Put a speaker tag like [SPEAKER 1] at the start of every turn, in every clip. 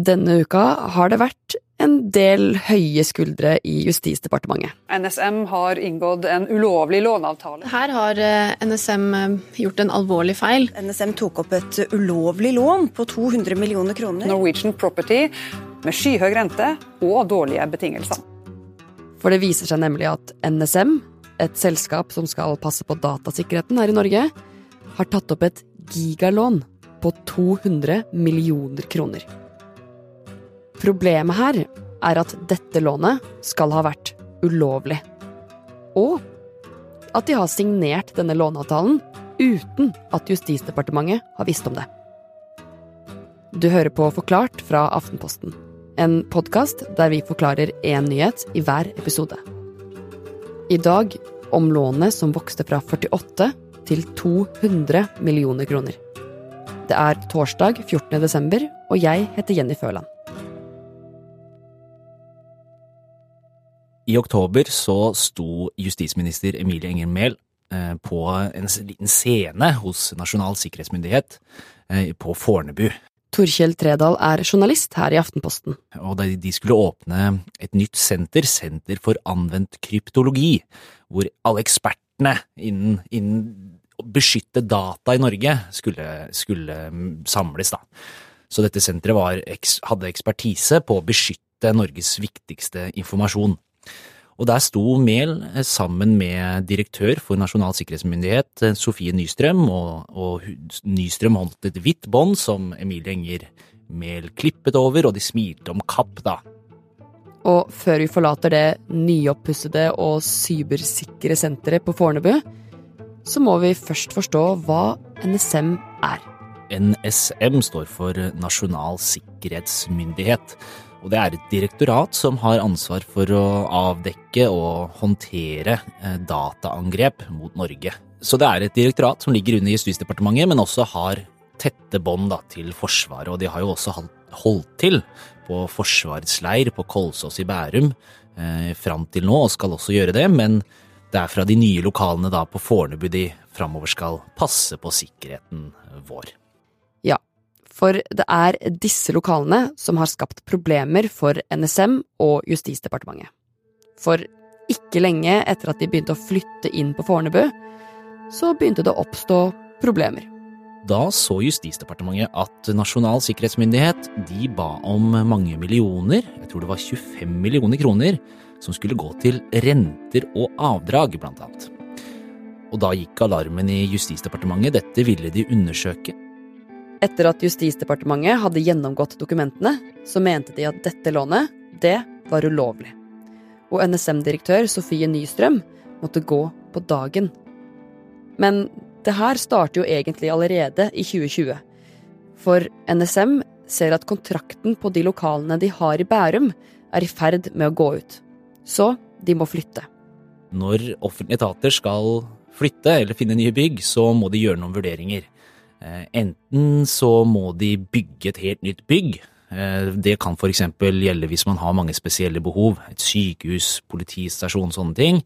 [SPEAKER 1] Denne uka har det vært en del høye skuldre i Justisdepartementet.
[SPEAKER 2] NSM har inngått en ulovlig låneavtale.
[SPEAKER 3] Her har eh, NSM eh, gjort en alvorlig feil.
[SPEAKER 4] NSM tok opp et ulovlig lån på 200 millioner kroner.
[SPEAKER 2] Norwegian Property med skyhøy rente og dårlige betingelser.
[SPEAKER 1] For det viser seg nemlig at NSM, et selskap som skal passe på datasikkerheten her i Norge, har tatt opp et gigalån på 200 millioner kroner. Problemet her er at dette lånet skal ha vært ulovlig. Og at de har signert denne låneavtalen uten at Justisdepartementet har visst om det. Du hører på Forklart fra Aftenposten. En podkast der vi forklarer én nyhet i hver episode. I dag om lånet som vokste fra 48 til 200 millioner kroner. Det er torsdag 14. desember, og jeg heter Jenny Føland.
[SPEAKER 5] I oktober så sto justisminister Emilie Enger Mehl eh, på en liten scene hos Nasjonal sikkerhetsmyndighet eh, på Fornebu.
[SPEAKER 1] Torkjell Tredal er journalist her i Aftenposten.
[SPEAKER 5] Og de skulle åpne et nytt senter, Senter for anvendt kryptologi, hvor alle ekspertene innen, innen beskytte data i Norge skulle, skulle samles, da. Så dette senteret var, hadde ekspertise på å beskytte Norges viktigste informasjon. Og der sto Mehl eh, sammen med direktør for Nasjonal sikkerhetsmyndighet, eh, Sofie Nystrøm, og, og Nystrøm holdt et hvitt bånd som Emilie Enger Mehl klippet over, og de smilte om kapp, da.
[SPEAKER 1] Og før vi forlater det nyoppussede og cybersikre senteret på Fornebu, så må vi først forstå hva NSM er.
[SPEAKER 5] NSM står for Nasjonal sikkerhetsmyndighet. Og det er et direktorat som har ansvar for å avdekke og håndtere eh, dataangrep mot Norge. Så det er et direktorat som ligger under Justisdepartementet, men også har tette bånd til Forsvaret. Og de har jo også holdt til på Forsvarets leir på Kolsås i Bærum eh, fram til nå, og skal også gjøre det. Men det er fra de nye lokalene da på Fornebu de framover skal passe på sikkerheten vår.
[SPEAKER 1] For det er disse lokalene som har skapt problemer for NSM og Justisdepartementet. For ikke lenge etter at de begynte å flytte inn på Fornebu, så begynte det å oppstå problemer.
[SPEAKER 5] Da så Justisdepartementet at Nasjonal sikkerhetsmyndighet de ba om mange millioner, jeg tror det var 25 millioner kroner, som skulle gå til renter og avdrag, blant annet. Og da gikk alarmen i Justisdepartementet, dette ville de undersøke,
[SPEAKER 1] etter at Justisdepartementet hadde gjennomgått dokumentene, så mente de at dette lånet, det var ulovlig. Og NSM-direktør Sofie Nystrøm måtte gå på dagen. Men det her starter jo egentlig allerede i 2020. For NSM ser at kontrakten på de lokalene de har i Bærum, er i ferd med å gå ut. Så de må flytte.
[SPEAKER 5] Når offentlige etater skal flytte eller finne nye bygg, så må de gjøre noen vurderinger. Eh, enten så må de bygge et helt nytt bygg. Eh, det kan f.eks. gjelde hvis man har mange spesielle behov, et sykehus, politistasjon, sånne ting.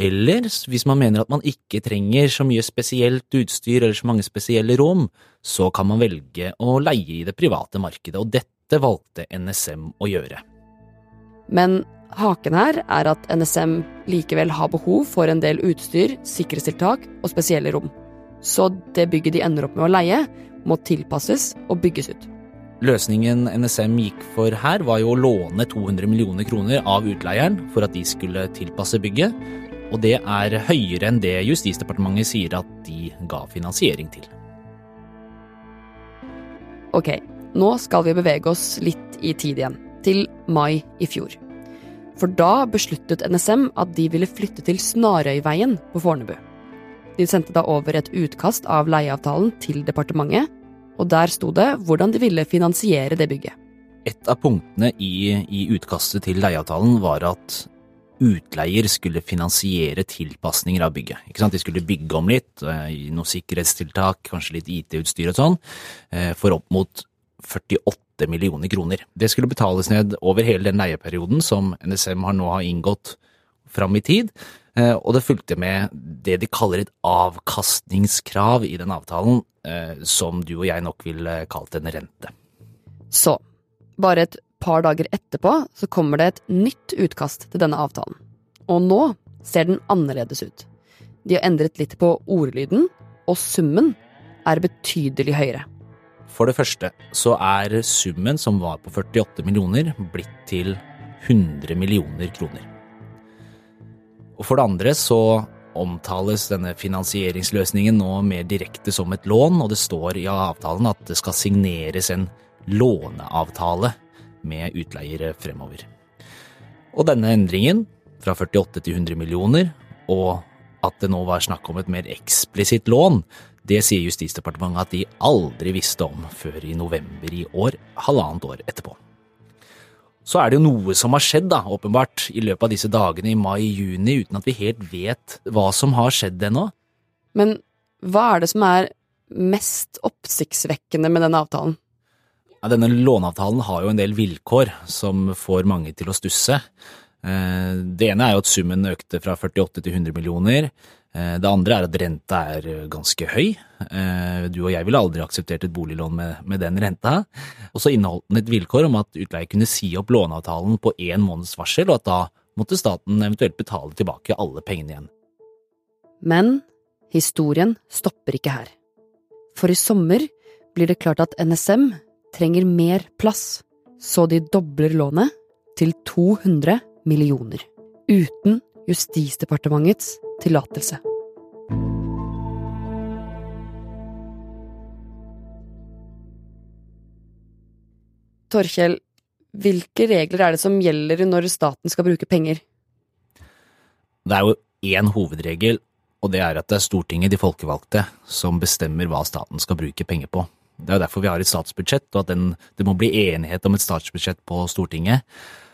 [SPEAKER 5] Eller hvis man mener at man ikke trenger så mye spesielt utstyr eller så mange spesielle rom, så kan man velge å leie i det private markedet, og dette valgte NSM å gjøre.
[SPEAKER 1] Men haken her er at NSM likevel har behov for en del utstyr, sikkerhetstiltak og spesielle rom så det bygget de ender opp med å leie, må tilpasses og bygges ut.
[SPEAKER 5] Løsningen NSM gikk for her, var jo å låne 200 millioner kroner av utleieren for at de skulle tilpasse bygget, og det er høyere enn det Justisdepartementet sier at de ga finansiering til.
[SPEAKER 1] Ok, nå skal vi bevege oss litt i tid igjen, til mai i fjor. For da besluttet NSM at de ville flytte til Snarøyveien på Fornebu. De sendte da over et utkast av leieavtalen til departementet, og der sto det hvordan de ville finansiere det bygget.
[SPEAKER 5] Et av punktene i, i utkastet til leieavtalen var at utleier skulle finansiere tilpasninger av bygget. Ikke sant? De skulle bygge om litt, eh, noen sikkerhetstiltak, kanskje litt IT-utstyr og sånn, eh, for opp mot 48 millioner kroner. Det skulle betales ned over hele den leieperioden som NSM har nå har inngått fram i tid, Eh, og det fulgte med det de kaller et avkastningskrav i den avtalen, eh, som du og jeg nok ville kalt en rente.
[SPEAKER 1] Så Bare et par dager etterpå så kommer det et nytt utkast til denne avtalen. Og nå ser den annerledes ut. De har endret litt på ordlyden, og summen er betydelig høyere.
[SPEAKER 5] For det første så er summen som var på 48 millioner, blitt til 100 millioner kroner. Og for det andre så omtales denne finansieringsløsningen nå mer direkte som et lån, og det står i avtalen at det skal signeres en låneavtale med utleiere fremover. Og denne endringen, fra 48 til 100 millioner, og at det nå var snakk om et mer eksplisitt lån, det sier Justisdepartementet at de aldri visste om før i november i år, halvannet år etterpå. Så er det jo noe som har skjedd, da, åpenbart, i løpet av disse dagene i mai-juni, uten at vi helt vet hva som har skjedd ennå.
[SPEAKER 1] Men hva er det som er mest oppsiktsvekkende med denne avtalen?
[SPEAKER 5] Ja, denne låneavtalen har jo en del vilkår som får mange til å stusse. Eh, det ene er jo at summen økte fra 48 til 100 millioner. Eh, det andre er at renta er ganske høy. Eh, du og jeg ville aldri akseptert et boliglån med, med den renta. Og så inneholdt den et vilkår om at utleier kunne si opp låneavtalen på én måneds varsel, og at da måtte staten eventuelt betale tilbake alle pengene igjen.
[SPEAKER 1] Men historien stopper ikke her. For i sommer blir det klart at NSM trenger mer plass, så de dobler lånet til 200 millioner, uten Justisdepartementets tillatelse. Torkjell, hvilke regler er det som gjelder når staten skal bruke penger?
[SPEAKER 5] Det er jo én hovedregel, og det er at det er Stortinget, de folkevalgte, som bestemmer hva staten skal bruke penger på. Det er derfor vi har et statsbudsjett, og at den, det må bli enighet om et statsbudsjett på Stortinget.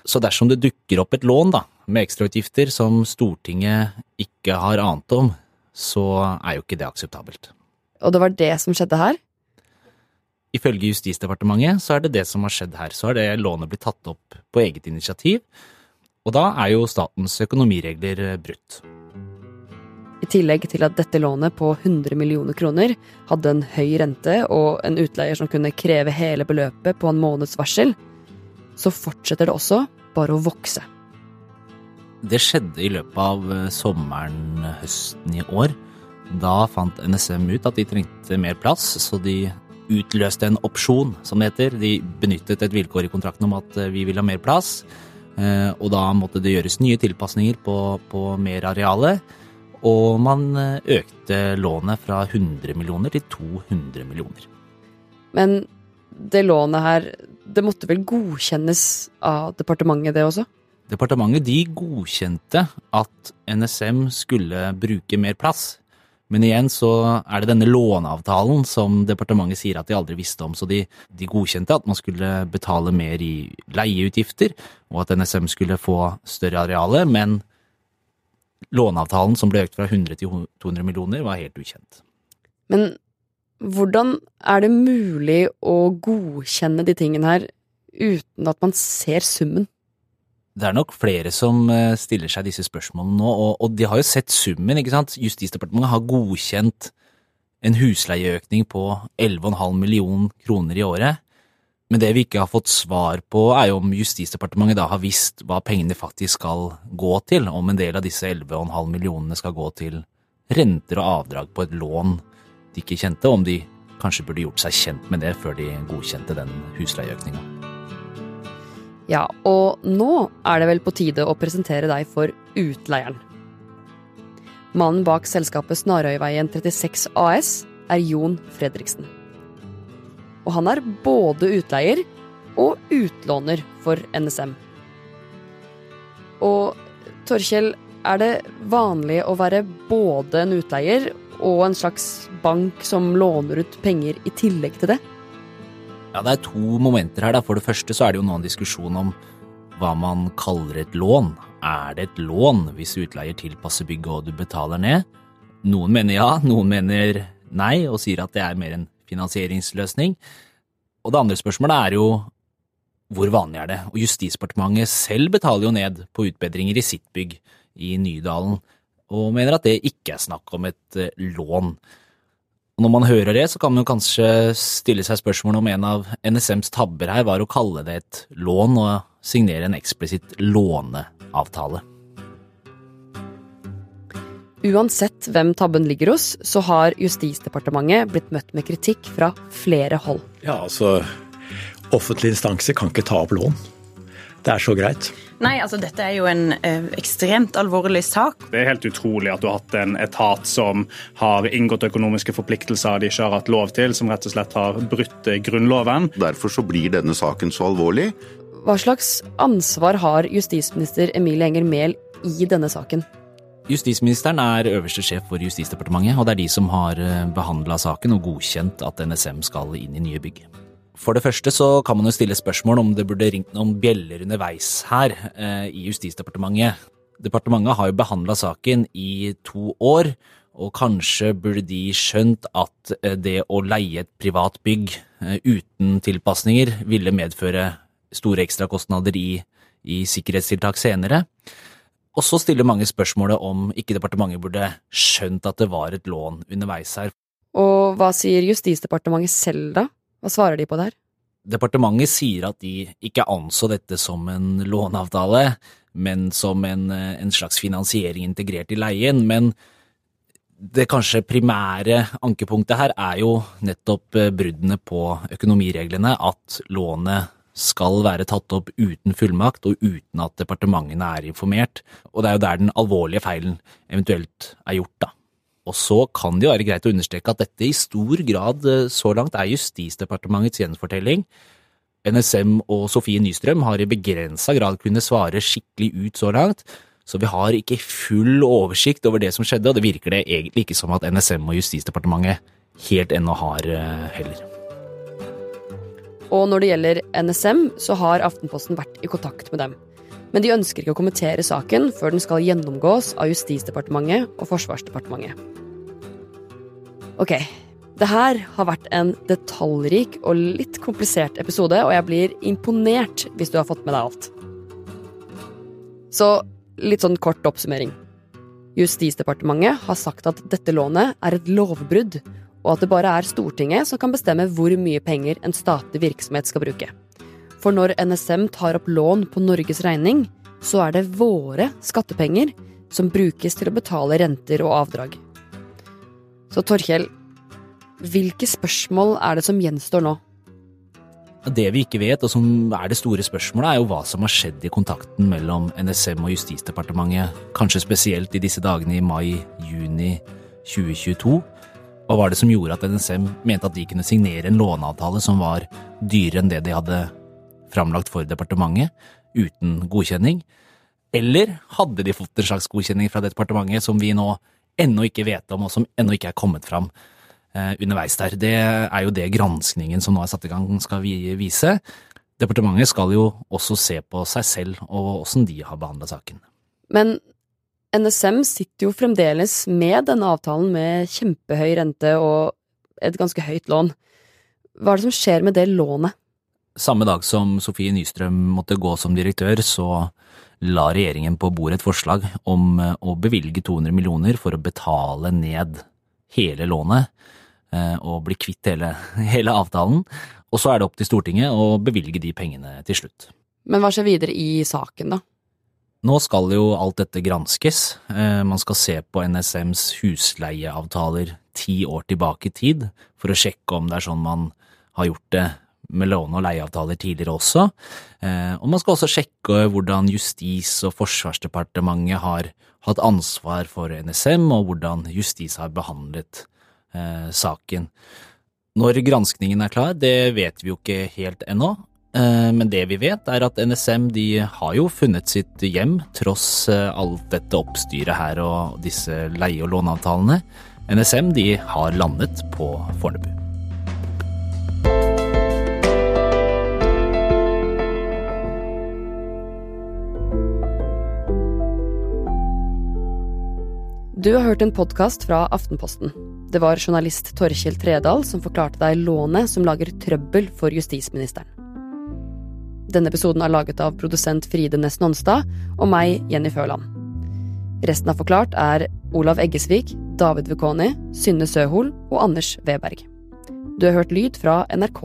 [SPEAKER 5] Så dersom det dukker opp et lån da, med ekstrautgifter som Stortinget ikke har ant om, så er jo ikke det akseptabelt.
[SPEAKER 1] Og det var det som skjedde her?
[SPEAKER 5] Ifølge Justisdepartementet så er det det som har skjedd her. Så har det lånet blitt tatt opp på eget initiativ, og da er jo statens økonomiregler brutt.
[SPEAKER 1] I tillegg til at dette lånet på 100 millioner kroner hadde en høy rente og en utleier som kunne kreve hele beløpet på en måneds varsel, så fortsetter det også bare å vokse.
[SPEAKER 5] Det skjedde i løpet av eh, sommeren, høsten i år. Da fant NSM ut at de trengte mer plass, så de utløste en opsjon, som det heter. De benyttet et vilkår i kontrakten om at eh, vi vil ha mer plass, eh, og da måtte det gjøres nye tilpasninger på, på mer areale. Og man økte lånet fra 100 millioner til 200 millioner.
[SPEAKER 1] Men det lånet her, det måtte vel godkjennes av departementet, det også?
[SPEAKER 5] Departementet de godkjente at NSM skulle bruke mer plass. Men igjen så er det denne låneavtalen som departementet sier at de aldri visste om, så de, de godkjente at man skulle betale mer i leieutgifter, og at NSM skulle få større areale, men låneavtalen som ble økt fra 100 til 200 millioner, var helt ukjent.
[SPEAKER 1] Men hvordan er det mulig å godkjenne de tingene her uten at man ser summen?
[SPEAKER 5] Det er nok flere som eh, stiller seg disse spørsmålene nå, og, og de har jo sett summen, ikke sant. Justisdepartementet har godkjent en husleieøkning på 11,5 million kroner i året. Men det vi ikke har fått svar på, er jo om Justisdepartementet da har visst hva pengene faktisk skal gå til, om en del av disse 11,5 millionene skal gå til renter og avdrag på et lån de ikke kjente, om de kanskje burde gjort seg kjent med det før de godkjente den husleieøkninga.
[SPEAKER 1] Ja, og nå er det vel på tide å presentere deg for utleieren. Mannen bak selskapet Snarøyveien 36 AS er Jon Fredriksen og han er både utleier og utlåner for NSM. Og Torkjell, er det vanlig å være både en utleier og en slags bank som låner ut penger i tillegg til det?
[SPEAKER 5] Ja, det er to momenter her. Da. For det første så er det jo nå en diskusjon om hva man kaller et lån. Er det et lån hvis utleier tilpasser bygget og du betaler ned? Noen mener ja, noen mener nei, og sier at det er mer en finansieringsløsning. Og det andre spørsmålet er jo hvor vanlig er det? Og Justisdepartementet selv betaler jo ned på utbedringer i sitt bygg i Nydalen, og mener at det ikke er snakk om et eh, lån. Og når man hører det, så kan man jo kanskje stille seg spørsmål om en av NSMs tabber her var å kalle det et lån og signere en eksplisitt låneavtale.
[SPEAKER 1] Uansett hvem tabben ligger hos, så har Justisdepartementet blitt møtt med kritikk fra flere hold.
[SPEAKER 6] Ja, altså Offentlige instanser kan ikke ta opp lån. Det er så greit.
[SPEAKER 7] Nei, altså dette er jo en ø, ekstremt alvorlig sak.
[SPEAKER 8] Det er helt utrolig at du har hatt en etat som har inngått økonomiske forpliktelser de ikke har hatt lov til, som rett og slett har brutt eh, Grunnloven.
[SPEAKER 9] Derfor så blir denne saken så alvorlig.
[SPEAKER 1] Hva slags ansvar har justisminister Emilie Enger Mehl i denne saken?
[SPEAKER 5] Justisministeren er øverste sjef for Justisdepartementet, og det er de som har behandla saken og godkjent at NSM skal inn i nye bygg. For det første så kan man jo stille spørsmål om det burde ringt noen bjeller underveis her eh, i Justisdepartementet. Departementet har jo behandla saken i to år, og kanskje burde de skjønt at eh, det å leie et privat bygg eh, uten tilpasninger ville medføre store ekstrakostnader i, i sikkerhetstiltak senere. Og så stiller mange spørsmålet om ikke departementet burde skjønt at det var et lån underveis her.
[SPEAKER 1] Og hva sier Justisdepartementet selv, da? Hva svarer de på der?
[SPEAKER 5] Departementet sier at de ikke anså dette som en låneavtale, men som en, en slags finansiering integrert i leien. Men det kanskje primære ankepunktet her er jo nettopp bruddene på økonomireglene, at lånet skal være tatt opp uten fullmakt og uten at departementene er informert, og det er jo der den alvorlige feilen eventuelt er gjort, da. Og så kan det jo være greit å understreke at dette i stor grad så langt er Justisdepartementets gjenfortelling. NSM og Sofie Nystrøm har i begrensa grad kunnet svare skikkelig ut så langt, så vi har ikke full oversikt over det som skjedde, og det virker det egentlig ikke som at NSM og Justisdepartementet helt ennå har heller.
[SPEAKER 1] Og når det gjelder NSM, så har Aftenposten vært i kontakt med dem. Men de ønsker ikke å kommentere saken før den skal gjennomgås av Justisdepartementet og Forsvarsdepartementet. Ok, det her har vært en detaljrik og litt komplisert episode, og jeg blir imponert hvis du har fått med deg alt. Så litt sånn kort oppsummering. Justisdepartementet har sagt at dette lånet er et lovbrudd, og at det bare er Stortinget som kan bestemme hvor mye penger en statlig virksomhet skal bruke. For når NSM tar opp lån på Norges regning, så er det våre skattepenger som brukes til å betale renter og avdrag. Så Torkjell, hvilke spørsmål er det som gjenstår nå?
[SPEAKER 5] Det vi ikke vet, og som er det store spørsmålet, er jo hva som har skjedd i kontakten mellom NSM og Justisdepartementet, kanskje spesielt i disse dagene i mai-juni 2022. Hva var det som gjorde at NSM mente at de kunne signere en låneavtale som var dyrere enn det de hadde framlagt for departementet, uten godkjenning? Eller hadde de fått en slags godkjenning fra departementet som vi nå ennå ikke vet om, og som ennå ikke er kommet fram eh, underveis der? Det er jo det granskningen som nå er satt i gang skal vise. Departementet skal jo også se på seg selv og åssen de har behandla saken.
[SPEAKER 1] Men NSM sitter jo fremdeles med denne avtalen med kjempehøy rente og et ganske høyt lån. Hva er det som skjer med det lånet?
[SPEAKER 5] Samme dag som Sofie Nystrøm måtte gå som direktør, så la regjeringen på bordet et forslag om å bevilge 200 millioner for å betale ned hele lånet eh, og bli kvitt hele, hele avtalen. Og så er det opp til Stortinget å bevilge de pengene til slutt.
[SPEAKER 1] Men hva skjer videre i saken, da?
[SPEAKER 5] Nå skal jo alt dette granskes. Eh, man skal se på NSMs husleieavtaler ti år tilbake i tid, for å sjekke om det er sånn man har gjort det med låne- og leieavtaler tidligere også. Eh, og man skal også sjekke hvordan Justis- og Forsvarsdepartementet har hatt ansvar for NSM, og hvordan Justis har behandlet eh, saken. Når granskningen er klar, det vet vi jo ikke helt ennå. Eh, men det vi vet, er at NSM de har jo funnet sitt hjem, tross eh, alt dette oppstyret her og disse leie- og låneavtalene. NSM de har landet på Fornebu.
[SPEAKER 1] Du har hørt en podkast fra Aftenposten. Det var journalist Torkjell Tredal som forklarte deg lånet som lager trøbbel for justisministeren. Denne episoden er laget av produsent Fride Næss Nonstad og meg, Jenny Føland. Resten av Forklart er Olav Eggesvik, David Vekoni, Synne Søhol og Anders Weberg. Du har hørt lyd fra NRK.